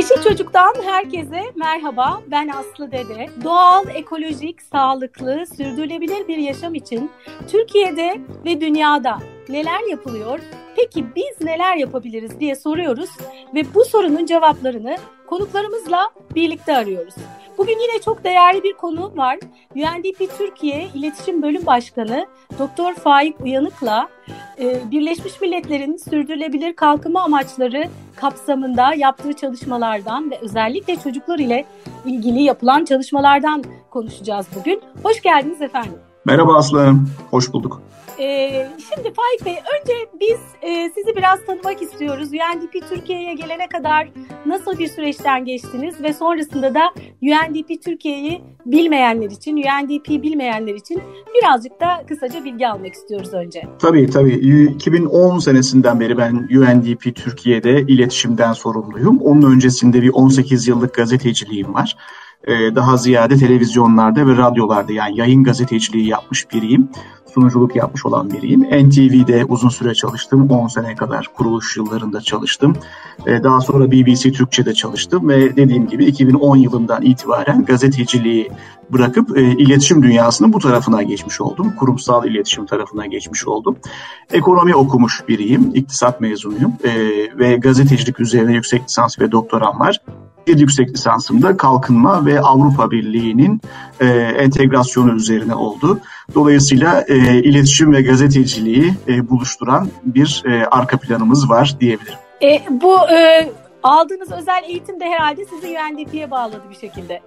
Yeşil Çocuk'tan herkese merhaba. Ben Aslı Dede. Doğal, ekolojik, sağlıklı, sürdürülebilir bir yaşam için Türkiye'de ve dünyada neler yapılıyor? Peki biz neler yapabiliriz diye soruyoruz ve bu sorunun cevaplarını konuklarımızla birlikte arıyoruz. Bugün yine çok değerli bir konu var. UNDP Türkiye İletişim Bölüm Başkanı Doktor Faik Uyanık'la e, Birleşmiş Milletler'in sürdürülebilir kalkınma amaçları kapsamında yaptığı çalışmalardan ve özellikle çocuklar ile ilgili yapılan çalışmalardan konuşacağız bugün. Hoş geldiniz efendim. Merhaba Aslı hoş bulduk. Ee, şimdi Faik Bey, önce biz e, sizi biraz tanımak istiyoruz. UNDP Türkiye'ye gelene kadar nasıl bir süreçten geçtiniz ve sonrasında da UNDP Türkiye'yi bilmeyenler için, UNDP bilmeyenler için birazcık da kısaca bilgi almak istiyoruz önce. Tabii tabii. 2010 senesinden beri ben UNDP Türkiye'de iletişimden sorumluyum. Onun öncesinde bir 18 yıllık gazeteciliğim var. Ee, daha ziyade televizyonlarda ve radyolarda yani yayın gazeteciliği yapmış biriyim. Sunuculuk yapmış olan biriyim. NTV'de uzun süre çalıştım. 10 sene kadar kuruluş yıllarında çalıştım. Ee, daha sonra BBC Türkçe'de çalıştım ve dediğim gibi 2010 yılından itibaren gazeteciliği bırakıp e, iletişim dünyasının bu tarafına geçmiş oldum. Kurumsal iletişim tarafına geçmiş oldum. Ekonomi okumuş biriyim. İktisat mezunuyum e, ve gazetecilik üzerine yüksek lisans ve doktoram var bir yüksek lisansımda kalkınma ve Avrupa Birliği'nin e, entegrasyonu üzerine oldu. Dolayısıyla e, iletişim ve gazeteciliği e, buluşturan bir e, arka planımız var diyebilirim. E, bu e, aldığınız özel eğitim de herhalde sizi UNDP'ye bağladı bir şekilde.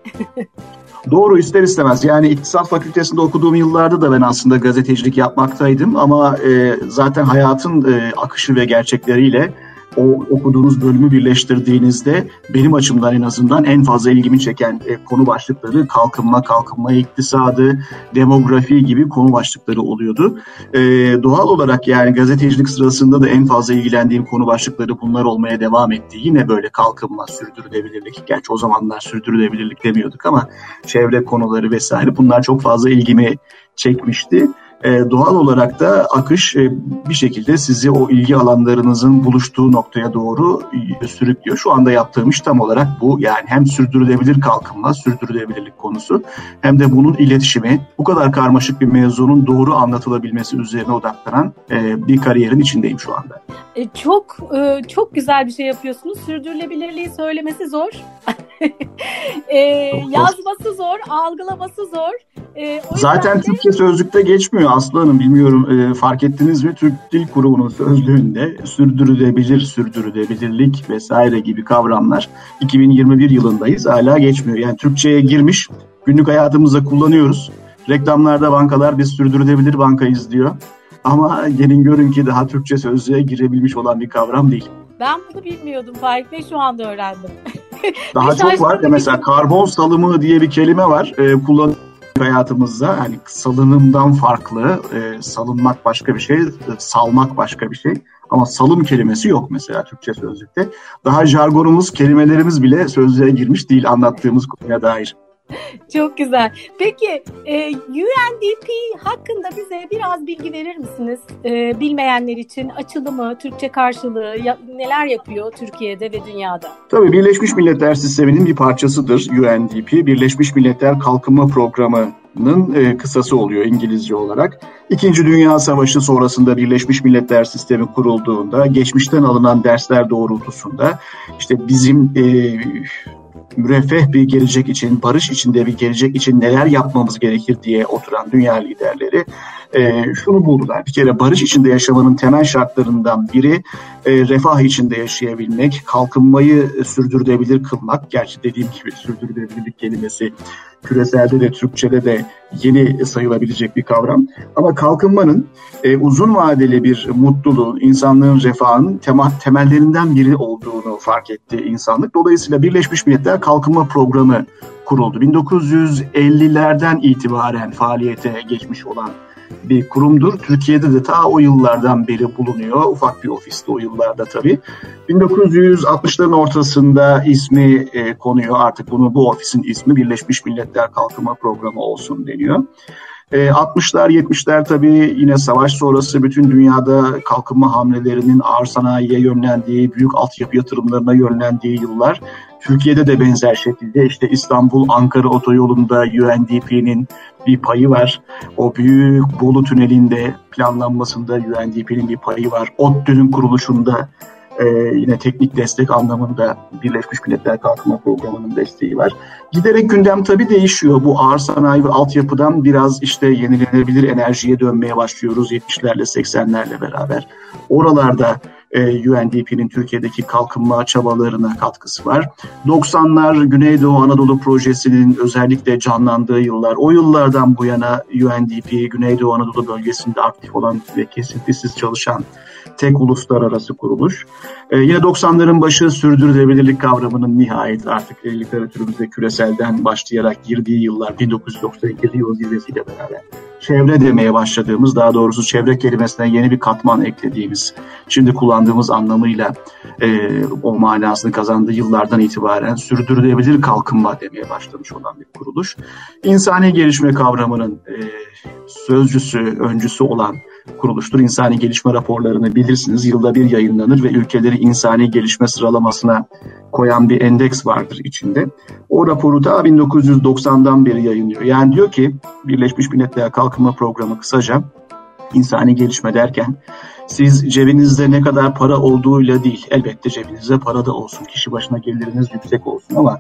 Doğru ister istemez. Yani İktisat Fakültesinde okuduğum yıllarda da ben aslında gazetecilik yapmaktaydım ama e, zaten hayatın e, akışı ve gerçekleriyle o okuduğunuz bölümü birleştirdiğinizde benim açımdan en azından en fazla ilgimi çeken e, konu başlıkları kalkınma, kalkınma iktisadı, demografi gibi konu başlıkları oluyordu. E, doğal olarak yani gazetecilik sırasında da en fazla ilgilendiğim konu başlıkları bunlar olmaya devam etti. Yine böyle kalkınma, sürdürülebilirlik. Gerçi o zamanlar sürdürülebilirlik demiyorduk ama çevre konuları vesaire bunlar çok fazla ilgimi çekmişti e, doğal olarak da akış e, bir şekilde sizi o ilgi alanlarınızın buluştuğu noktaya doğru e, sürüklüyor. Şu anda yaptığım iş tam olarak bu. Yani hem sürdürülebilir kalkınma, sürdürülebilirlik konusu hem de bunun iletişimi bu kadar karmaşık bir mevzunun doğru anlatılabilmesi üzerine odaklanan e, bir kariyerin içindeyim şu anda. E, çok e, çok güzel bir şey yapıyorsunuz. Sürdürülebilirliği söylemesi zor. e, yazması zor, algılaması zor. E, Zaten de... Türkçe sözlükte geçmiyor Aslı Bilmiyorum e, fark ettiniz mi? Türk Dil Kurumu'nun sözlüğünde sürdürülebilir, sürdürülebilirlik vesaire gibi kavramlar 2021 yılındayız hala geçmiyor. Yani Türkçe'ye girmiş, günlük hayatımızda kullanıyoruz. Reklamlarda bankalar biz sürdürülebilir bankayız diyor. Ama gelin görün ki daha Türkçe sözlüğe girebilmiş olan bir kavram değil. Ben bunu bilmiyordum Faik Bey şu anda öğrendim. Daha çok var ya mesela karbon salımı diye bir kelime var. Ee, kullan hayatımızda hani salınımdan farklı, e, salınmak başka bir şey, salmak başka bir şey. Ama salım kelimesi yok mesela Türkçe sözlükte. Daha jargonumuz, kelimelerimiz bile sözlüğe girmiş değil anlattığımız konuya dair. Çok güzel. Peki e, UNDP hakkında bize biraz bilgi verir misiniz? E, bilmeyenler için açılımı, Türkçe karşılığı, ya, neler yapıyor Türkiye'de ve dünyada? Tabii Birleşmiş Milletler Sistemi'nin bir parçasıdır UNDP. Birleşmiş Milletler Kalkınma Programı'nın e, kısası oluyor İngilizce olarak. İkinci Dünya Savaşı sonrasında Birleşmiş Milletler Sistemi kurulduğunda geçmişten alınan dersler doğrultusunda işte bizim e, müreffeh bir gelecek için, barış içinde bir gelecek için neler yapmamız gerekir diye oturan dünya liderleri e, şunu buldular. Bir kere barış içinde yaşamanın temel şartlarından biri e, refah içinde yaşayabilmek, kalkınmayı sürdürülebilir kılmak. Gerçi dediğim gibi sürdürülebilirlik kelimesi küreselde de Türkçe'de de yeni sayılabilecek bir kavram. Ama kalkınmanın e, uzun vadeli bir mutluluğun, insanlığın refahının tema, temellerinden biri olduğunu fark etti insanlık. Dolayısıyla Birleşmiş Milletler Kalkınma Programı kuruldu. 1950'lerden itibaren faaliyete geçmiş olan bir kurumdur. Türkiye'de de ta o yıllardan beri bulunuyor. Ufak bir ofiste o yıllarda tabii. 1960'ların ortasında ismi e, konuyor. Artık bunu bu ofisin ismi Birleşmiş Milletler Kalkınma Programı olsun deniyor. 60'lar e, 70'ler tabii yine savaş sonrası bütün dünyada kalkınma hamlelerinin ağır sanayiye yönlendiği, büyük altyapı yatırımlarına yönlendiği yıllar. Türkiye'de de benzer şekilde işte İstanbul-Ankara otoyolunda UNDP'nin bir payı var. O büyük Bolu Tüneli'nde planlanmasında UNDP'nin bir payı var. ODTÜ'nün kuruluşunda e, yine teknik destek anlamında Birleşmiş Milletler Kalkınma Programı'nın desteği var. Giderek gündem tabii değişiyor. Bu ağır sanayi ve altyapıdan biraz işte yenilenebilir enerjiye dönmeye başlıyoruz 70'lerle 80'lerle beraber. Oralarda e, UNDP'nin Türkiye'deki kalkınma çabalarına katkısı var. 90'lar Güneydoğu Anadolu Projesi'nin özellikle canlandığı yıllar. O yıllardan bu yana UNDP Güneydoğu Anadolu bölgesinde aktif olan ve kesintisiz çalışan tek uluslararası kuruluş. E, yine 90'ların başı sürdürülebilirlik kavramının nihayet artık literatürümüzde küreselden başlayarak girdiği yıllar 1992 yıl zirvesiyle beraber çevre demeye başladığımız, daha doğrusu çevre kelimesine yeni bir katman eklediğimiz, şimdi kullandığımız anlamıyla e, o manasını kazandığı yıllardan itibaren sürdürülebilir kalkınma demeye başlamış olan bir kuruluş. İnsani gelişme kavramının e, sözcüsü, öncüsü olan kuruluştur. İnsani gelişme raporlarını bilirsiniz. Yılda bir yayınlanır ve ülkeleri insani gelişme sıralamasına koyan bir endeks vardır içinde. O raporu da 1990'dan beri yayınlıyor. Yani diyor ki Birleşmiş Milletler Kalkınma Programı kısaca insani gelişme derken siz cebinizde ne kadar para olduğuyla değil, elbette cebinizde para da olsun, kişi başına geliriniz yüksek olsun ama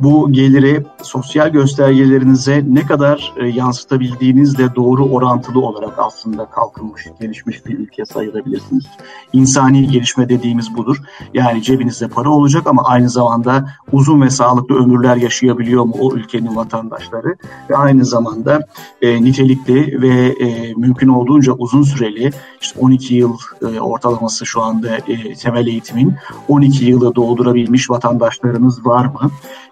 bu geliri sosyal göstergelerinize ne kadar e, yansıtabildiğinizle doğru orantılı olarak aslında kalkınmış, gelişmiş bir ülke sayılabilirsiniz. İnsani gelişme dediğimiz budur. Yani cebinizde para olacak ama aynı zamanda uzun ve sağlıklı ömürler yaşayabiliyor mu o ülkenin vatandaşları ve aynı zamanda e, nitelikli ve e, mümkün olduğunca uzun süreli işte 12 yıl e, ortalaması şu anda e, temel eğitimin 12 yılı doldurabilmiş vatandaşlarımız var mı?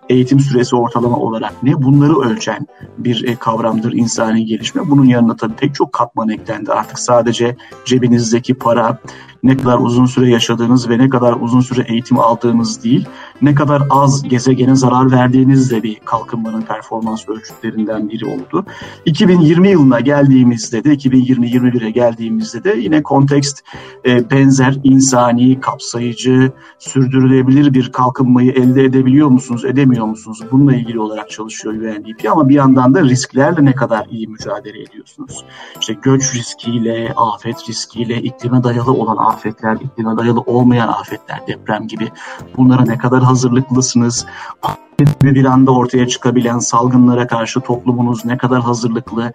Eğitim süresi ortalama olarak ne? Bunları ölçen bir e, kavramdır insani gelişme. Bunun yanına tabii pek çok katman eklendi. Artık sadece cebinizdeki para, ne kadar uzun süre yaşadığınız ve ne kadar uzun süre eğitim aldığınız değil, ne kadar az gezegene zarar verdiğiniz de bir kalkınmanın performans ölçütlerinden biri oldu. 2020 yılına geldiğimizde de 2020-21'e geldiğimizde de yine kontekst e, benzer insani, kapsayıcı, sürdürülebilir bir kalkınmayı elde edebiliyor musunuz, edemiyor musunuz? Bununla ilgili olarak çalışıyor UNDP ama bir yandan da risklerle ne kadar iyi mücadele ediyorsunuz? İşte göç riskiyle, afet riskiyle, iklime dayalı olan afetler, iklime dayalı olmayan afetler, deprem gibi bunlara ne kadar hazırlıklısınız? bir anda ortaya çıkabilen salgınlara karşı toplumunuz ne kadar hazırlıklı?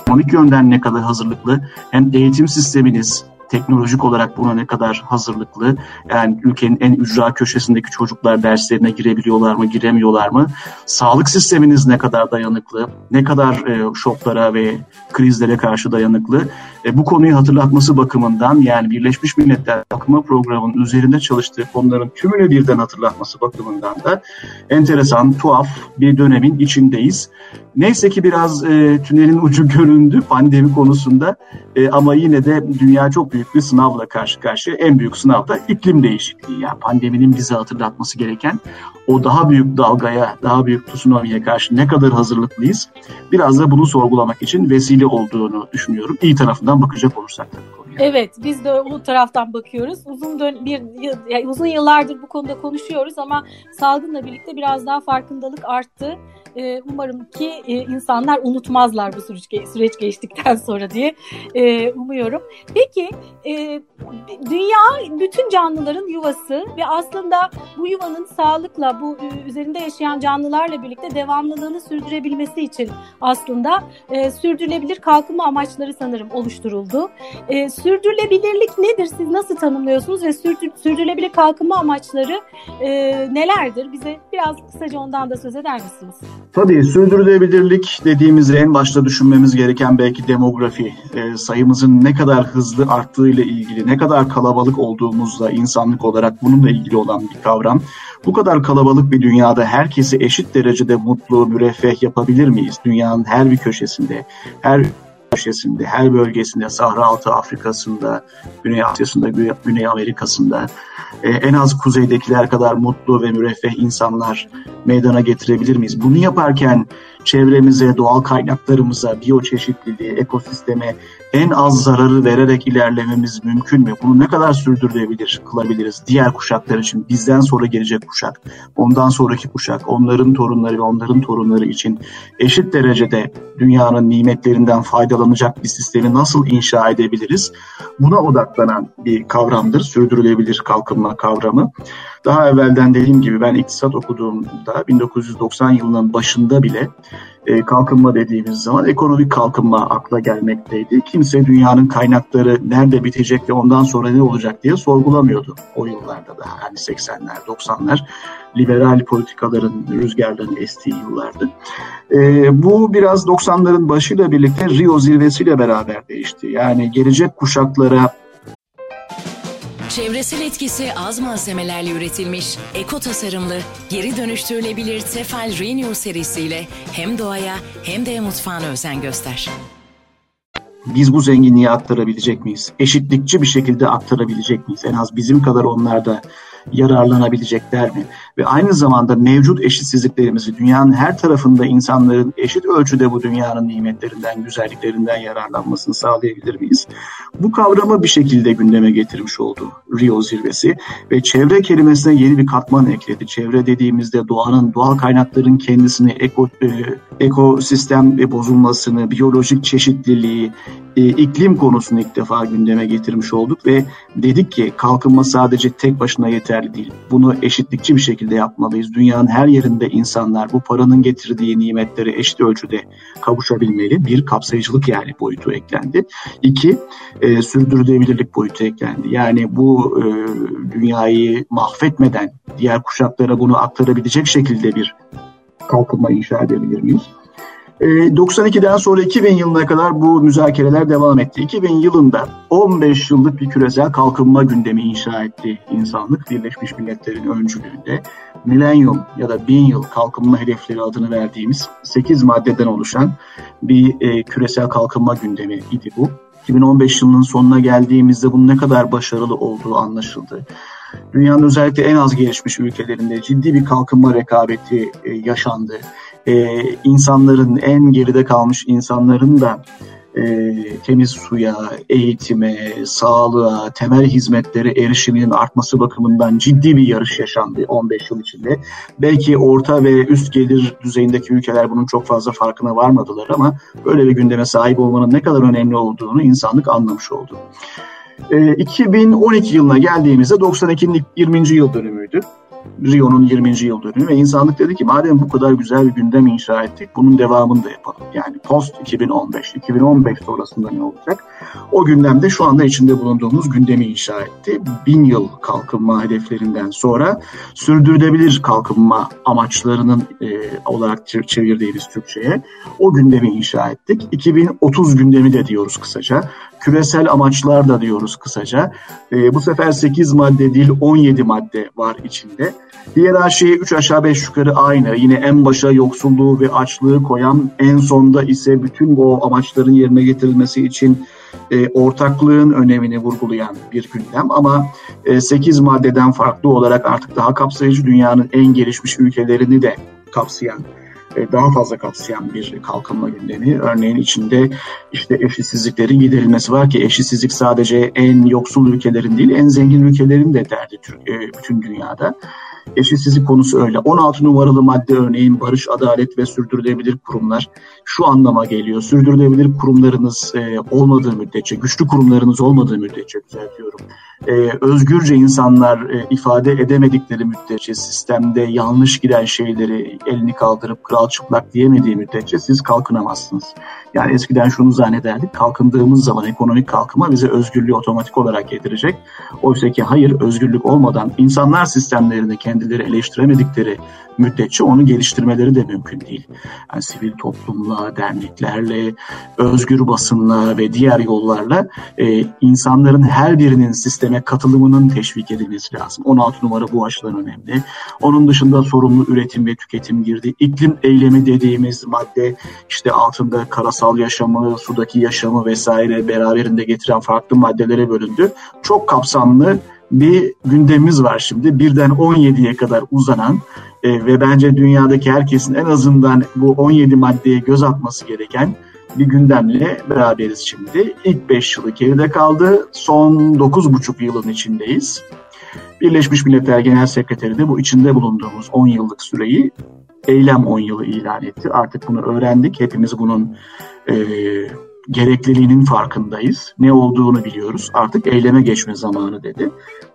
Ekonomik yönden ne kadar hazırlıklı? Hem eğitim sisteminiz, teknolojik olarak buna ne kadar hazırlıklı? Yani ülkenin en ücra köşesindeki çocuklar derslerine girebiliyorlar mı, giremiyorlar mı? Sağlık sisteminiz ne kadar dayanıklı? Ne kadar e, şoklara ve krizlere karşı dayanıklı? E, bu konuyu hatırlatması bakımından yani Birleşmiş Milletler Kalkınma Programı'nın üzerinde çalıştığı konuların tümünü birden hatırlatması bakımından da enteresan, tuhaf bir dönemin içindeyiz. Neyse ki biraz e, tünelin ucu göründü pandemi konusunda e, ama yine de dünya çok büyük bir sınavla karşı karşıya. En büyük sınav da iklim değişikliği. Yani pandeminin bize hatırlatması gereken o daha büyük dalgaya, daha büyük tsunami'ye karşı ne kadar hazırlıklıyız? Biraz da bunu sorgulamak için vesile olduğunu düşünüyorum. İyi tarafından bakacak olursak tabii. Evet, biz de o taraftan bakıyoruz. Uzun dön bir yani uzun yıllardır bu konuda konuşuyoruz ama salgınla birlikte biraz daha farkındalık arttı. Ee, umarım ki e, insanlar unutmazlar bu süreç, süreç geçtikten sonra diye e, umuyorum. Peki, e, dünya bütün canlıların yuvası ve aslında bu yuvanın sağlıkla, bu üzerinde yaşayan canlılarla birlikte devamlılığını sürdürebilmesi için aslında e, sürdürülebilir kalkınma amaçları sanırım oluşturuldu. E, sürdürülebilirlik nedir? Siz nasıl tanımlıyorsunuz ve sürdür, sürdürülebilir kalkınma amaçları e, nelerdir? Bize biraz kısaca ondan da söz eder misiniz? Tabii sürdürülebilirlik dediğimizde en başta düşünmemiz gereken belki demografi. E, sayımızın ne kadar hızlı arttığıyla ilgili, ne kadar kalabalık olduğumuzla insanlık olarak bununla ilgili olan bir kavram. Bu kadar kalabalık bir dünyada herkesi eşit derecede mutlu, müreffeh yapabilir miyiz? Dünyanın her bir köşesinde, her köşesinde, her bölgesinde, Sahra Altı Afrika'sında, Güney Asya'sında, Güney Amerika'sında e, en az kuzeydekiler kadar mutlu ve müreffeh insanlar meydana getirebilir miyiz? Bunu yaparken çevremize, doğal kaynaklarımıza, biyoçeşitliliğe, ekosisteme en az zararı vererek ilerlememiz mümkün mü? Bunu ne kadar sürdürülebilir, kılabiliriz diğer kuşaklar için, bizden sonra gelecek kuşak, ondan sonraki kuşak, onların torunları ve onların torunları için eşit derecede dünyanın nimetlerinden faydalanacak bir sistemi nasıl inşa edebiliriz? Buna odaklanan bir kavramdır, sürdürülebilir kalkınma kavramı. Daha evvelden dediğim gibi ben iktisat okuduğumda 1990 yılının başında bile e, kalkınma dediğimiz zaman ekonomik kalkınma akla gelmekteydi. Kimse dünyanın kaynakları nerede bitecek ve ondan sonra ne olacak diye sorgulamıyordu o yıllarda da. Yani 80'ler, 90'lar liberal politikaların rüzgarlarının estiği yıllardı. E, bu biraz 90'ların başıyla birlikte Rio zirvesiyle beraber değişti. Yani gelecek kuşaklara Çevresel etkisi az malzemelerle üretilmiş, eko tasarımlı, geri dönüştürülebilir Tefal Renew serisiyle hem doğaya hem de mutfağına özen göster. Biz bu zenginliği aktarabilecek miyiz? Eşitlikçi bir şekilde aktarabilecek miyiz? En az bizim kadar onlar da yararlanabilecekler mi? Ve aynı zamanda mevcut eşitsizliklerimizi dünyanın her tarafında insanların eşit ölçüde bu dünyanın nimetlerinden, güzelliklerinden yararlanmasını sağlayabilir miyiz? Bu kavramı bir şekilde gündeme getirmiş oldu Rio zirvesi ve çevre kelimesine yeni bir katman ekledi. Çevre dediğimizde doğanın, doğal kaynakların kendisini, eko, e, ekosistem bozulmasını, biyolojik çeşitliliği, e, iklim konusunu ilk defa gündeme getirmiş olduk ve dedik ki kalkınma sadece tek başına yeterli değil. Bunu eşitlikçi bir şekilde yapmalıyız. Dünyanın her yerinde insanlar bu paranın getirdiği nimetleri eşit ölçüde kavuşabilmeli. Bir, kapsayıcılık yani boyutu eklendi. İki, e, sürdürülebilirlik boyutu eklendi. Yani bu e, dünyayı mahvetmeden diğer kuşaklara bunu aktarabilecek şekilde bir kalkınma inşa edebilir miyiz? 92'den ee, sonra 2000 yılına kadar bu müzakereler devam etti. 2000 yılında 15 yıllık bir küresel kalkınma gündemi inşa etti insanlık Birleşmiş Milletler'in öncülüğünde. Milenyum ya da bin yıl kalkınma hedefleri adını verdiğimiz 8 maddeden oluşan bir e, küresel kalkınma gündemi idi bu. 2015 yılının sonuna geldiğimizde bunun ne kadar başarılı olduğu anlaşıldı. Dünyanın özellikle en az gelişmiş ülkelerinde ciddi bir kalkınma rekabeti e, yaşandı e, insanların en geride kalmış insanların da e, temiz suya, eğitime, sağlığa, temel hizmetlere erişiminin artması bakımından ciddi bir yarış yaşandı 15 yıl içinde. Belki orta ve üst gelir düzeyindeki ülkeler bunun çok fazla farkına varmadılar ama böyle bir gündeme sahip olmanın ne kadar önemli olduğunu insanlık anlamış oldu. E, 2012 yılına geldiğimizde 92'nin 20. yıl dönümüydü. Rio'nun 20. yıl dönümü ve insanlık dedi ki madem bu kadar güzel bir gündem inşa ettik bunun devamını da yapalım. Yani post 2015, 2015 sonrasında ne olacak? O gündemde şu anda içinde bulunduğumuz gündemi inşa etti. Bin yıl kalkınma hedeflerinden sonra sürdürülebilir kalkınma amaçlarının e, olarak çevirdiğimiz Türkçe'ye o gündemi inşa ettik. 2030 gündemi de diyoruz kısaca. Küresel amaçlar da diyoruz kısaca. E, bu sefer 8 madde değil 17 madde var içinde. Her şey 3 aşağı 5 yukarı aynı. Yine en başa yoksulluğu ve açlığı koyan, en sonda ise bütün bu amaçların yerine getirilmesi için e, ortaklığın önemini vurgulayan bir gündem. Ama e, 8 maddeden farklı olarak artık daha kapsayıcı dünyanın en gelişmiş ülkelerini de kapsayan daha fazla kapsayan bir kalkınma gündemi. Örneğin içinde işte eşitsizliklerin giderilmesi var ki eşitsizlik sadece en yoksul ülkelerin değil en zengin ülkelerin de derdi e, bütün dünyada. Eşitsizlik konusu öyle. 16 numaralı madde örneğin barış, adalet ve sürdürülebilir kurumlar şu anlama geliyor. Sürdürülebilir kurumlarınız e, olmadığı müddetçe, güçlü kurumlarınız olmadığı müddetçe düzeltiyorum. E, özgürce insanlar e, ifade edemedikleri müddetçe, sistemde yanlış giden şeyleri elini kaldırıp kral çıplak diyemediği müddetçe siz kalkınamazsınız. Yani eskiden şunu zannederdik, kalkındığımız zaman ekonomik kalkınma bize özgürlüğü otomatik olarak getirecek. Oysa ki hayır, özgürlük olmadan insanlar sistemlerini kendileri eleştiremedikleri müddetçe onu geliştirmeleri de mümkün değil. Yani sivil toplumla, derneklerle, özgür basınla ve diğer yollarla e, insanların her birinin sisteme katılımının teşvik edilmesi lazım. 16 numara bu açıdan önemli. Onun dışında sorumlu üretim ve tüketim girdi. İklim eylemi dediğimiz madde işte altında karasal yaşamı, sudaki yaşamı vesaire beraberinde getiren farklı maddelere bölündü. Çok kapsamlı bir gündemimiz var şimdi. Birden 17'ye kadar uzanan e, ve bence dünyadaki herkesin en azından bu 17 maddeye göz atması gereken bir gündemle beraberiz şimdi. İlk 5 yılı geride kaldı. Son 9,5 yılın içindeyiz. Birleşmiş Milletler Genel Sekreteri de bu içinde bulunduğumuz 10 yıllık süreyi eylem 10 yılı ilan etti. Artık bunu öğrendik. Hepimiz bunun e, gerekliliğinin farkındayız. Ne olduğunu biliyoruz. Artık eyleme geçme zamanı dedi.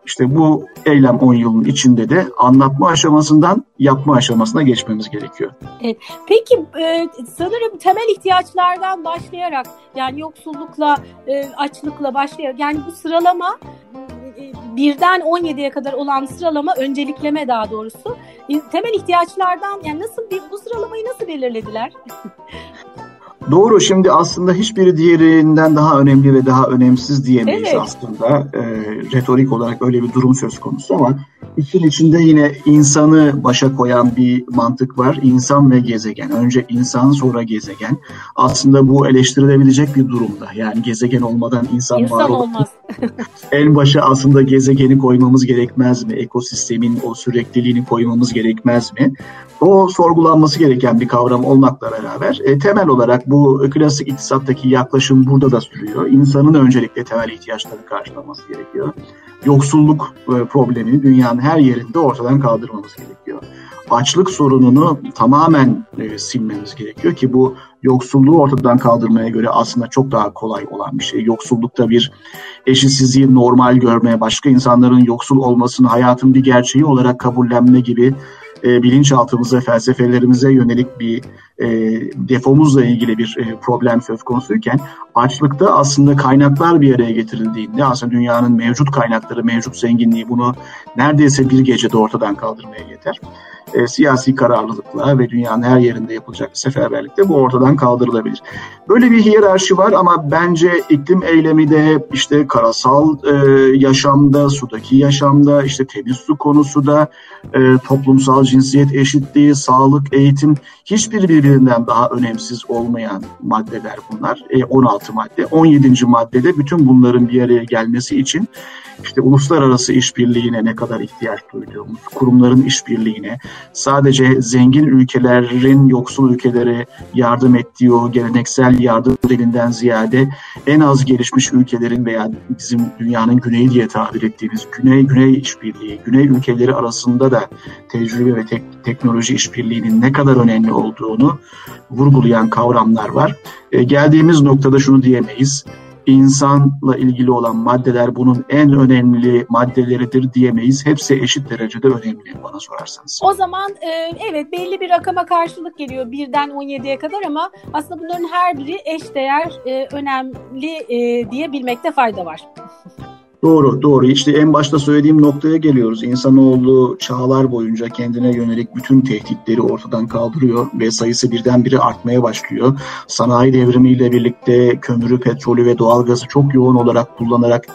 İşte bu eylem 10 yılın içinde de anlatma aşamasından yapma aşamasına geçmemiz gerekiyor. Evet. Peki e, sanırım temel ihtiyaçlardan başlayarak yani yoksullukla, e, açlıkla başlayarak yani bu sıralama e, birden 17'ye kadar olan sıralama öncelikleme daha doğrusu temel ihtiyaçlardan yani nasıl bir bu sıralamayı nasıl belirlediler? Doğru. Şimdi aslında hiçbiri diğerinden daha önemli ve daha önemsiz diyemeyiz evet. aslında. E, retorik olarak öyle bir durum söz konusu ama işin içinde yine insanı başa koyan bir mantık var. İnsan ve gezegen. Önce insan sonra gezegen. Aslında bu eleştirilebilecek bir durumda. Yani gezegen olmadan insan, insan var olmaz. En başa aslında gezegeni koymamız gerekmez mi? Ekosistemin o sürekliliğini koymamız gerekmez mi? O sorgulanması gereken bir kavram olmakla beraber e, temel olarak bu klasik iktisattaki yaklaşım burada da sürüyor. İnsanın öncelikle temel ihtiyaçları karşılaması gerekiyor. Yoksulluk e, problemini dünyanın her yerinde ortadan kaldırmamız gerekiyor. Açlık sorununu tamamen e, silmemiz gerekiyor ki bu yoksulluğu ortadan kaldırmaya göre aslında çok daha kolay olan bir şey. Yoksullukta bir eşitsizliği normal görmeye, başka insanların yoksul olmasını hayatın bir gerçeği olarak kabullenme gibi e, bilinçaltımıza, felsefelerimize yönelik bir e, defomuzla ilgili bir e, problem söz konusuyken açlıkta aslında kaynaklar bir araya getirildiğinde aslında dünyanın mevcut kaynakları, mevcut zenginliği bunu neredeyse bir gecede ortadan kaldırmaya yeter e, siyasi kararlılıkla ve dünyanın her yerinde yapılacak bir seferberlikle bu ortadan kaldırılabilir. Böyle bir hiyerarşi var ama bence iklim eylemi de işte karasal e, yaşamda, sudaki yaşamda, işte temiz su konusu da e, toplumsal cinsiyet eşitliği, sağlık, eğitim hiçbir birbirinden daha önemsiz olmayan maddeler bunlar. E, 16 madde. 17. maddede bütün bunların bir araya gelmesi için işte uluslararası işbirliğine ne kadar ihtiyaç duyduğumuz, kurumların işbirliğine, sadece zengin ülkelerin yoksul ülkelere yardım ettiği o geleneksel yardım elinden ziyade en az gelişmiş ülkelerin veya bizim dünyanın güneyi diye tabir ettiğimiz güney güney işbirliği, güney ülkeleri arasında da tecrübe ve tek, teknoloji işbirliğinin ne kadar önemli olduğunu vurgulayan kavramlar var. E, geldiğimiz noktada şunu diyemeyiz insanla ilgili olan maddeler bunun en önemli maddeleridir diyemeyiz. Hepsi eşit derecede önemli bana sorarsanız. O zaman e, evet belli bir rakama karşılık geliyor birden 17'ye kadar ama aslında bunların her biri eşdeğer e, önemli e, diye bilmekte fayda var. Doğru, doğru. İşte en başta söylediğim noktaya geliyoruz. İnsanoğlu çağlar boyunca kendine yönelik bütün tehditleri ortadan kaldırıyor ve sayısı birdenbire artmaya başlıyor. Sanayi devrimiyle birlikte kömürü, petrolü ve doğalgazı çok yoğun olarak kullanarak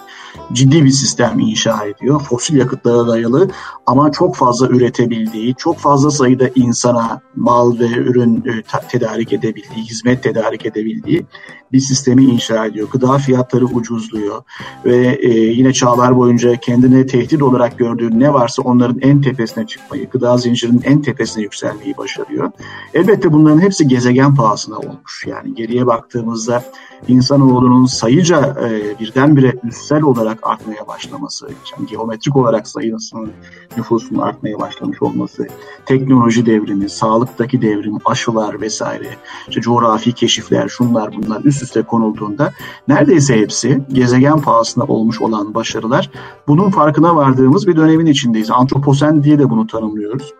ciddi bir sistem inşa ediyor. Fosil yakıtlara dayalı ama çok fazla üretebildiği, çok fazla sayıda insana mal ve ürün e, tedarik edebildiği, hizmet tedarik edebildiği bir sistemi inşa ediyor. Gıda fiyatları ucuzluyor ve e, yine çağlar boyunca kendine tehdit olarak gördüğü ne varsa onların en tepesine çıkmayı, gıda zincirinin en tepesine yükselmeyi başarıyor. Elbette bunların hepsi gezegen pahasına olmuş. Yani geriye baktığımızda insanoğlunun sayıca e, birdenbire üstsel olarak artmaya başlaması, yani geometrik olarak sayısının nüfusun artmaya başlamış olması, teknoloji devrimi, sağlıktaki devrim, aşılar vesaire, işte coğrafi keşifler, şunlar bunlar üst üste konulduğunda neredeyse hepsi gezegen pahasına olmuş olan başarılar. Bunun farkına vardığımız bir dönemin içindeyiz. Antroposen diye de bunu tanımlıyoruz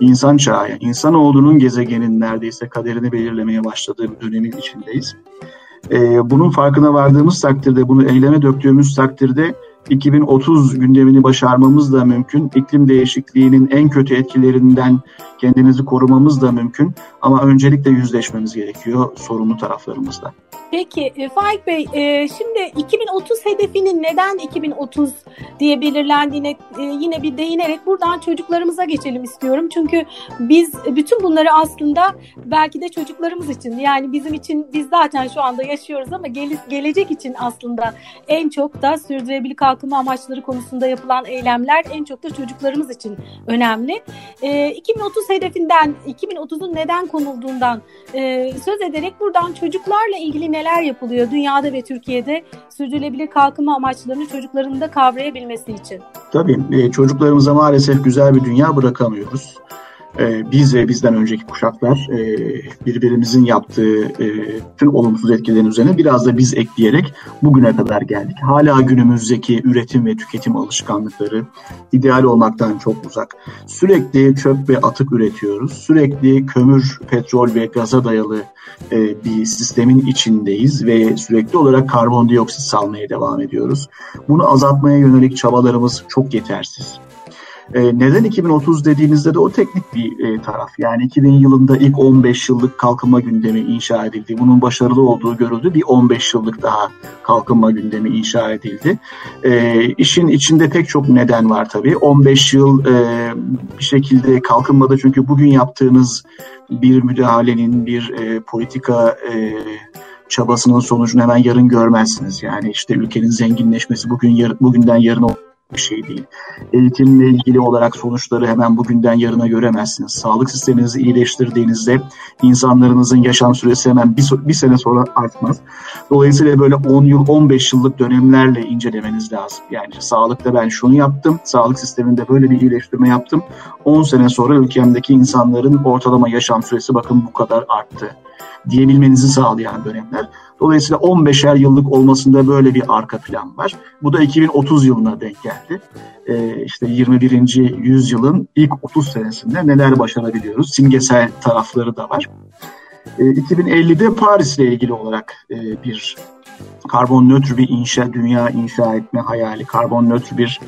insan çağı, yani insanoğlunun gezegenin neredeyse kaderini belirlemeye başladığı bir dönemin içindeyiz. E, bunun farkına vardığımız takdirde, bunu eyleme döktüğümüz takdirde 2030 gündemini başarmamız da mümkün. İklim değişikliğinin en kötü etkilerinden kendimizi korumamız da mümkün. Ama öncelikle yüzleşmemiz gerekiyor sorunlu taraflarımızla. Peki e, Faik Bey, e, şimdi 2030 hedefinin neden 2030 diye belirlendiğine e, yine bir değinerek buradan çocuklarımıza geçelim istiyorum. Çünkü biz bütün bunları aslında belki de çocuklarımız için yani bizim için biz zaten şu anda yaşıyoruz ama gele, gelecek için aslında en çok da sürdürülebilir kalkınma amaçları konusunda yapılan eylemler en çok da çocuklarımız için önemli. 2030 hedefinden, 2030'un neden konulduğundan söz ederek buradan çocuklarla ilgili neler yapılıyor dünyada ve Türkiye'de sürdürülebilir kalkınma amaçlarını çocukların da kavrayabilmesi için? Tabii e, çocuklarımıza maalesef güzel bir dünya bırakamıyoruz e, biz ve bizden önceki kuşaklar e, birbirimizin yaptığı e, tüm olumsuz etkilerin üzerine biraz da biz ekleyerek bugüne kadar geldik. Hala günümüzdeki üretim ve tüketim alışkanlıkları ideal olmaktan çok uzak. Sürekli çöp ve atık üretiyoruz. Sürekli kömür, petrol ve gaza dayalı e, bir sistemin içindeyiz ve sürekli olarak karbondioksit salmaya devam ediyoruz. Bunu azaltmaya yönelik çabalarımız çok yetersiz. E, neden 2030 dediğimizde de o teknik bir e, taraf. Yani 2000 yılında ilk 15 yıllık kalkınma gündemi inşa edildi. Bunun başarılı olduğu görüldü. Bir 15 yıllık daha kalkınma gündemi inşa edildi. E, işin içinde pek çok neden var tabii. 15 yıl e, bir şekilde kalkınmada çünkü bugün yaptığınız bir müdahalenin, bir e, politika e, çabasının sonucunu hemen yarın görmezsiniz. Yani işte ülkenin zenginleşmesi bugün yar, bugünden yarın bir şey değil. Eğitimle ilgili olarak sonuçları hemen bugünden yarına göremezsiniz. Sağlık sisteminizi iyileştirdiğinizde insanlarınızın yaşam süresi hemen bir, bir sene sonra artmaz. Dolayısıyla böyle 10 yıl, 15 yıllık dönemlerle incelemeniz lazım. Yani sağlıkta ben şunu yaptım, sağlık sisteminde böyle bir iyileştirme yaptım. 10 sene sonra ülkemdeki insanların ortalama yaşam süresi bakın bu kadar arttı diyebilmenizi sağlayan dönemler. Dolayısıyla 15'er yıllık olmasında böyle bir arka plan var. Bu da 2030 yılına denk geldi. Ee, işte 21. yüzyılın ilk 30 senesinde neler başarabiliyoruz? Simgesel tarafları da var. Ee, 2050'de Paris ile ilgili olarak e, bir karbon nötr bir inşa, dünya inşa etme hayali, karbon nötr bir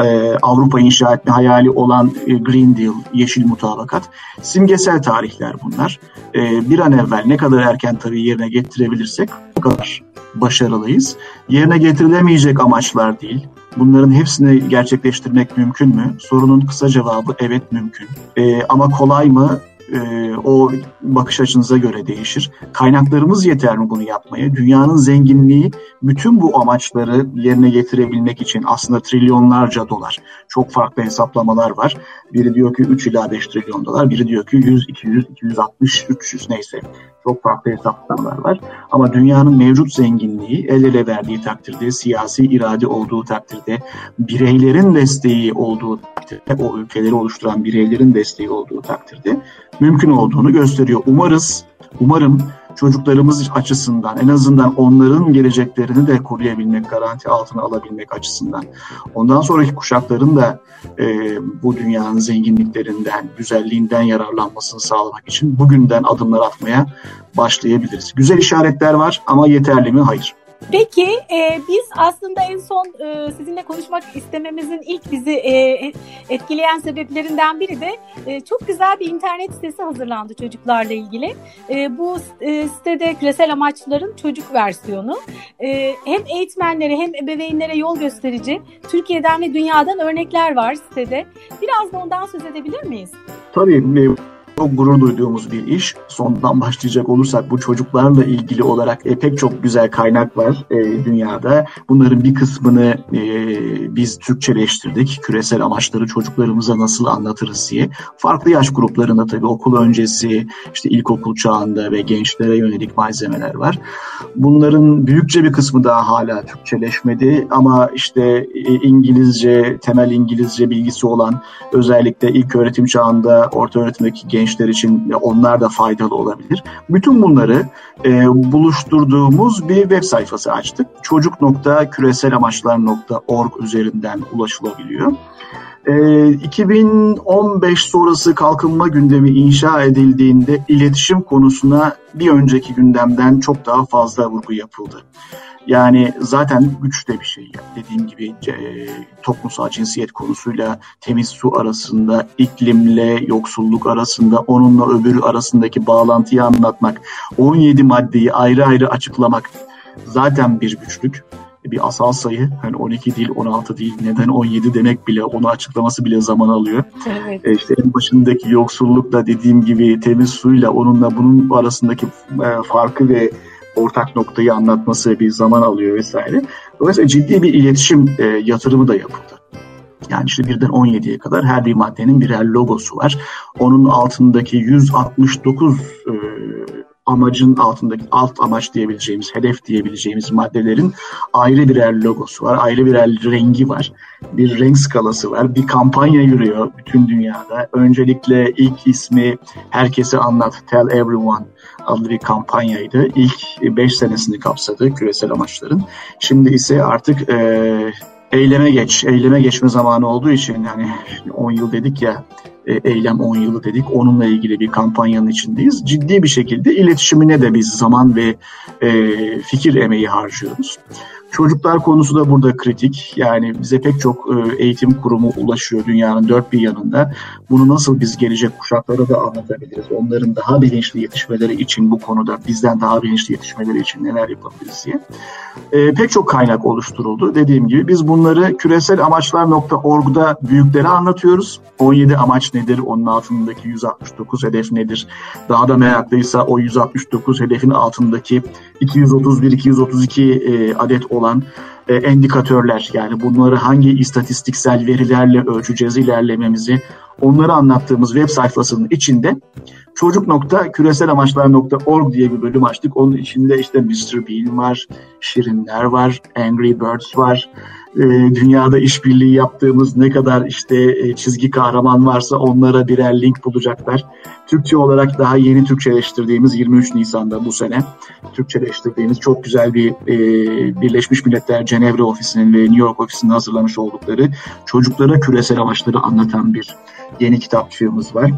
e, Avrupa inşa etme hayali olan e, Green Deal, Yeşil Mutabakat simgesel tarihler bunlar. E, bir an evvel ne kadar erken tabii yerine getirebilirsek o kadar başarılıyız. Yerine getirilemeyecek amaçlar değil. Bunların hepsini gerçekleştirmek mümkün mü? Sorunun kısa cevabı evet mümkün. E, ama kolay mı? E, o bakış açınıza göre değişir. Kaynaklarımız yeter mi bunu yapmaya? Dünyanın zenginliği bütün bu amaçları yerine getirebilmek için aslında trilyonlarca dolar. Çok farklı hesaplamalar var. Biri diyor ki 3 ila 5 trilyon dolar, biri diyor ki 100, 200, 260, 300 neyse. Çok farklı hesaplamalar var. Ama dünyanın mevcut zenginliği el ele verdiği takdirde, siyasi irade olduğu takdirde, bireylerin desteği olduğu takdirde, o ülkeleri oluşturan bireylerin desteği olduğu takdirde mümkün olduğunu gösteriyor. Umarız, umarım çocuklarımız açısından en azından onların geleceklerini de koruyabilmek, garanti altına alabilmek açısından ondan sonraki kuşakların da e, bu dünyanın zenginliklerinden, güzelliğinden yararlanmasını sağlamak için bugünden adımlar atmaya başlayabiliriz. Güzel işaretler var ama yeterli mi? Hayır. Peki e, biz aslında en son e, sizinle konuşmak istememizin ilk bizi e, etkileyen sebeplerinden biri de e, çok güzel bir internet sitesi hazırlandı çocuklarla ilgili. E, bu e, sitede küresel amaçların çocuk versiyonu e, hem eğitmenlere hem ebeveynlere yol gösterici Türkiye'den ve dünyadan örnekler var sitede. Biraz da ondan söz edebilir miyiz? Tabii çok gurur duyduğumuz bir iş. Sondan başlayacak olursak bu çocuklarla ilgili olarak e, pek çok güzel kaynak var e, dünyada. Bunların bir kısmını e, biz Türkçeleştirdik. Küresel amaçları çocuklarımıza nasıl anlatırız diye. Farklı yaş gruplarında tabii okul öncesi, işte ilkokul çağında ve gençlere yönelik malzemeler var. Bunların büyükçe bir kısmı daha hala Türkçeleşmedi ama işte e, İngilizce, temel İngilizce bilgisi olan özellikle ilk öğretim çağında orta öğretimdeki genç gençler için onlar da faydalı olabilir. Bütün bunları e, buluşturduğumuz bir web sayfası açtık. Çocuk.küreselamaçlar.org üzerinden ulaşılabiliyor. E, 2015 sonrası kalkınma gündemi inşa edildiğinde iletişim konusuna bir önceki gündemden çok daha fazla vurgu yapıldı. Yani zaten güçte bir şey. Dediğim gibi e, toplumsal cinsiyet konusuyla temiz su arasında, iklimle yoksulluk arasında, onunla öbürü arasındaki bağlantıyı anlatmak, 17 maddeyi ayrı ayrı açıklamak zaten bir güçlük bir asal sayı. Hani 12 değil, 16 değil, neden 17 demek bile, onu açıklaması bile zaman alıyor. Evet. E işte en başındaki yoksullukla dediğim gibi temiz suyla onunla bunun arasındaki e, farkı ve ortak noktayı anlatması bir zaman alıyor vesaire. Dolayısıyla ciddi bir iletişim e, yatırımı da yapıldı. Yani işte birden 17'ye kadar her bir maddenin birer logosu var. Onun altındaki 169 e, amacın altındaki alt amaç diyebileceğimiz, hedef diyebileceğimiz maddelerin ayrı birer logosu var, ayrı birer rengi var, bir renk skalası var, bir kampanya yürüyor bütün dünyada. Öncelikle ilk ismi herkese anlat, tell everyone adlı bir kampanyaydı. İlk 5 senesini kapsadı küresel amaçların. Şimdi ise artık e, eyleme geç, eyleme geçme zamanı olduğu için yani 10 yıl dedik ya eylem 10 yılı dedik. Onunla ilgili bir kampanyanın içindeyiz. Ciddi bir şekilde iletişimine de biz zaman ve e, fikir emeği harcıyoruz. Çocuklar konusu da burada kritik. Yani bize pek çok e, eğitim kurumu ulaşıyor dünyanın dört bir yanında. Bunu nasıl biz gelecek kuşaklara da anlatabiliriz? Onların daha bilinçli yetişmeleri için bu konuda bizden daha bilinçli yetişmeleri için neler yapabiliriz diye. E, pek çok kaynak oluşturuldu. Dediğim gibi biz bunları küresel amaçlar.org'da büyüklere anlatıyoruz. 17 amaç nedir? Onun altındaki 169 hedef nedir? Daha da meraklıysa o 169 hedefin altındaki 231-232 e, adet olan e, endikatörler yani bunları hangi istatistiksel verilerle ölçeceğiz ilerlememizi onları anlattığımız web sayfasının içinde çocuk nokta küresel amaçlar.org diye bir bölüm açtık. Onun içinde işte Mr. Bean var, Şirinler var, Angry Birds var, e, dünyada işbirliği yaptığımız ne kadar işte e, çizgi kahraman varsa onlara birer link bulacaklar. Türkçe olarak daha yeni Türkçeleştirdiğimiz 23 Nisan'da bu sene Türkçeleştirdiğimiz çok güzel bir e, Birleşmiş Milletler Cenevre ofisinin ve New York ofisinin hazırlamış oldukları çocuklara küresel amaçları anlatan bir yeni kitapçığımız var.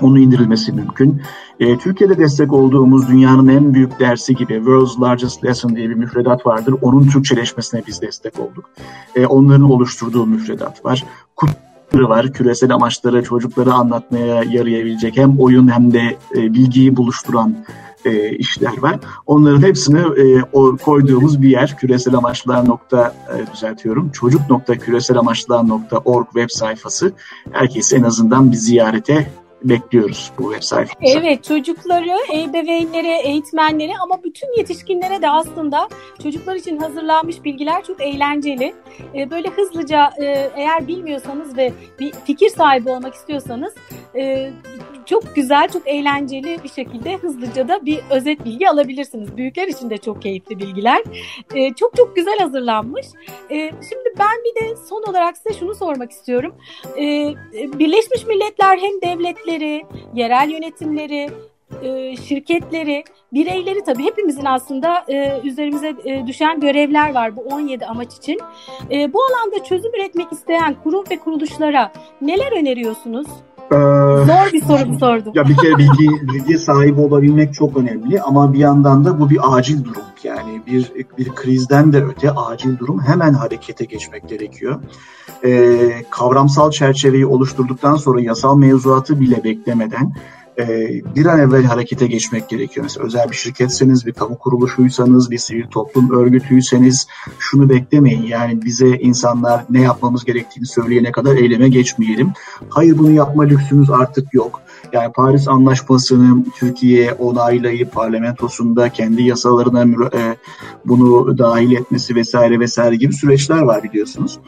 Onu indirilmesi mümkün. E, Türkiye'de destek olduğumuz dünyanın en büyük dersi gibi World's Largest Lesson diye bir müfredat vardır. Onun Türkçeleşmesine biz destek olduk. E, onların oluşturduğu müfredat var. Kutları var. Küresel amaçları çocuklara anlatmaya yarayabilecek hem oyun hem de e, bilgiyi buluşturan e, işler var. Onların hepsini e, o koyduğumuz bir yer küresel amaçlar nokta e, düzeltiyorum. Çocuk nokta küresel amaçlar nokta org web sayfası. Herkes en azından bir ziyarete bekliyoruz bu web sayfamıza. Evet çocukları, ebeveynlere, eğitmenlere ama bütün yetişkinlere de aslında çocuklar için hazırlanmış bilgiler çok eğlenceli. Ee, böyle hızlıca e, eğer bilmiyorsanız ve bir fikir sahibi olmak istiyorsanız e, çok güzel, çok eğlenceli bir şekilde hızlıca da bir özet bilgi alabilirsiniz. Büyükler için de çok keyifli bilgiler. E, çok çok güzel hazırlanmış. E, şimdi ben bir de son olarak size şunu sormak istiyorum. E, Birleşmiş Milletler hem devletleri, yerel yönetimleri, e, şirketleri, bireyleri tabii hepimizin aslında e, üzerimize e, düşen görevler var bu 17 amaç için. Bu alanda çözüm üretmek isteyen kurum ve kuruluşlara neler öneriyorsunuz? Ee, Zor bir soru sordum. Ya bir kere bilgi bilgi sahibi olabilmek çok önemli ama bir yandan da bu bir acil durum. Yani bir bir krizden de öte acil durum hemen harekete geçmek gerekiyor. Ee, kavramsal çerçeveyi oluşturduktan sonra yasal mevzuatı bile beklemeden e, bir an evvel harekete geçmek gerekiyor. Mesela özel bir şirketseniz, bir kamu kuruluşuysanız, bir sivil toplum örgütüyseniz şunu beklemeyin. Yani bize insanlar ne yapmamız gerektiğini söyleyene kadar eyleme geçmeyelim. Hayır bunu yapma lüksümüz artık yok. Yani Paris Anlaşması'nı Türkiye onaylayıp parlamentosunda kendi yasalarına e, bunu dahil etmesi vesaire vesaire gibi süreçler var biliyorsunuz.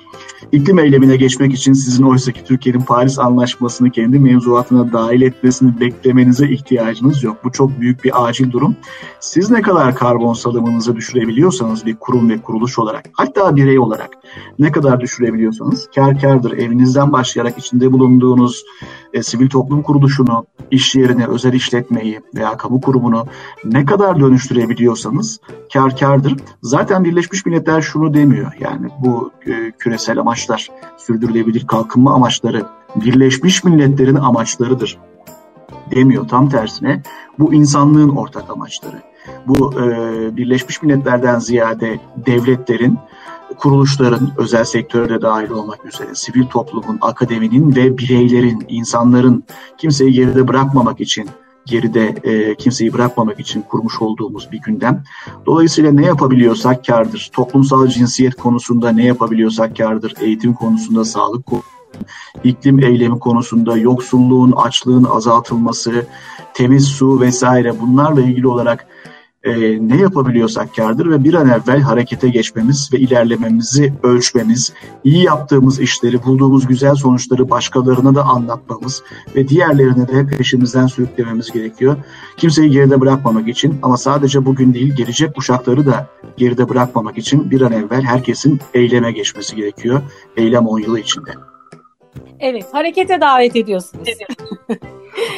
İklim eylemine geçmek için sizin oysaki Türkiye'nin Paris Anlaşması'nı kendi mevzuatına dahil etmesini beklemenize ihtiyacınız yok. Bu çok büyük bir acil durum. Siz ne kadar karbon salımınızı düşürebiliyorsanız bir kurum ve kuruluş olarak hatta birey olarak ne kadar düşürebiliyorsanız kar kardır. Evinizden başlayarak içinde bulunduğunuz e, sivil toplum kuruluşunu, iş yerini, özel işletmeyi veya kamu kurumunu ne kadar dönüştürebiliyorsanız kar kardır. Zaten Birleşmiş Milletler şunu demiyor. Yani bu e, küresel amaç amaçlar, sürdürülebilir kalkınma amaçları Birleşmiş Milletler'in amaçlarıdır demiyor. Tam tersine bu insanlığın ortak amaçları. Bu e, Birleşmiş Milletler'den ziyade devletlerin, kuruluşların, özel sektörde de dahil olmak üzere sivil toplumun, akademinin ve bireylerin, insanların kimseyi geride bırakmamak için geride e, kimseyi bırakmamak için kurmuş olduğumuz bir gündem. Dolayısıyla ne yapabiliyorsak kardır. Toplumsal cinsiyet konusunda ne yapabiliyorsak kardır. Eğitim konusunda, sağlık iklim eylemi konusunda, yoksulluğun, açlığın azaltılması, temiz su vesaire bunlarla ilgili olarak e, ne yapabiliyorsak kardır ve bir an evvel harekete geçmemiz ve ilerlememizi ölçmemiz, iyi yaptığımız işleri, bulduğumuz güzel sonuçları başkalarına da anlatmamız ve diğerlerine de peşimizden sürüklememiz gerekiyor. Kimseyi geride bırakmamak için ama sadece bugün değil gelecek kuşakları da geride bırakmamak için bir an evvel herkesin eyleme geçmesi gerekiyor. Eylem 10 yılı içinde. Evet, harekete davet ediyorsunuz.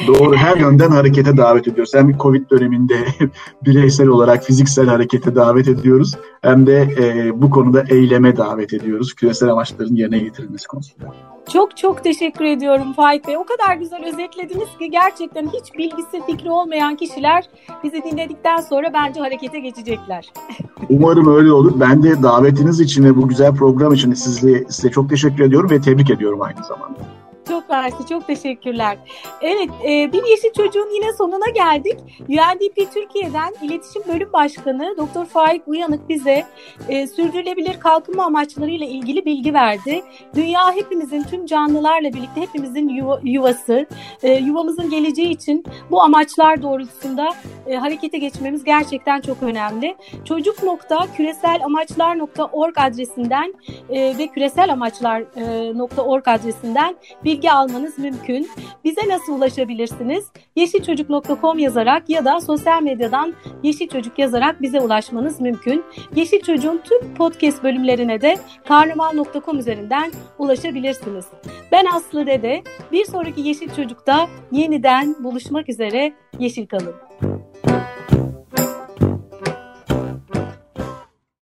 Doğru, her yönden harekete davet ediyoruz. Hem Covid döneminde bireysel olarak fiziksel harekete davet ediyoruz. Hem de e, bu konuda eyleme davet ediyoruz. Küresel amaçların yerine getirilmesi konusunda. Çok çok teşekkür ediyorum Faik Bey. O kadar güzel özetlediniz ki gerçekten hiç bilgisi fikri olmayan kişiler bizi dinledikten sonra bence harekete geçecekler. Umarım öyle olur. Ben de davetiniz için ve bu güzel program için size, size çok teşekkür ediyorum ve tebrik ediyorum aynı zamanda. Çok mersi, çok teşekkürler. Evet, e, bir yeşil çocuğun yine sonuna geldik. UNDP Türkiye'den İletişim Bölüm Başkanı Dr. Faik Uyanık bize e, sürdürülebilir kalkınma amaçlarıyla ilgili bilgi verdi. Dünya hepimizin, tüm canlılarla birlikte hepimizin yuva, yuvası, e, yuvamızın geleceği için bu amaçlar doğrultusunda e, harekete geçmemiz gerçekten çok önemli. Çocuk.küreselamaçlar.org adresinden e, ve küreselamaçlar.org adresinden bir bilgi almanız mümkün. Bize nasıl ulaşabilirsiniz? yeşilçocuk.com yazarak ya da sosyal medyadan Yeşil Çocuk yazarak bize ulaşmanız mümkün. Yeşil Çocuk'un tüm podcast bölümlerine de karnaval.com üzerinden ulaşabilirsiniz. Ben Aslı Dede. Bir sonraki Yeşil Çocuk'ta yeniden buluşmak üzere. Yeşil kalın.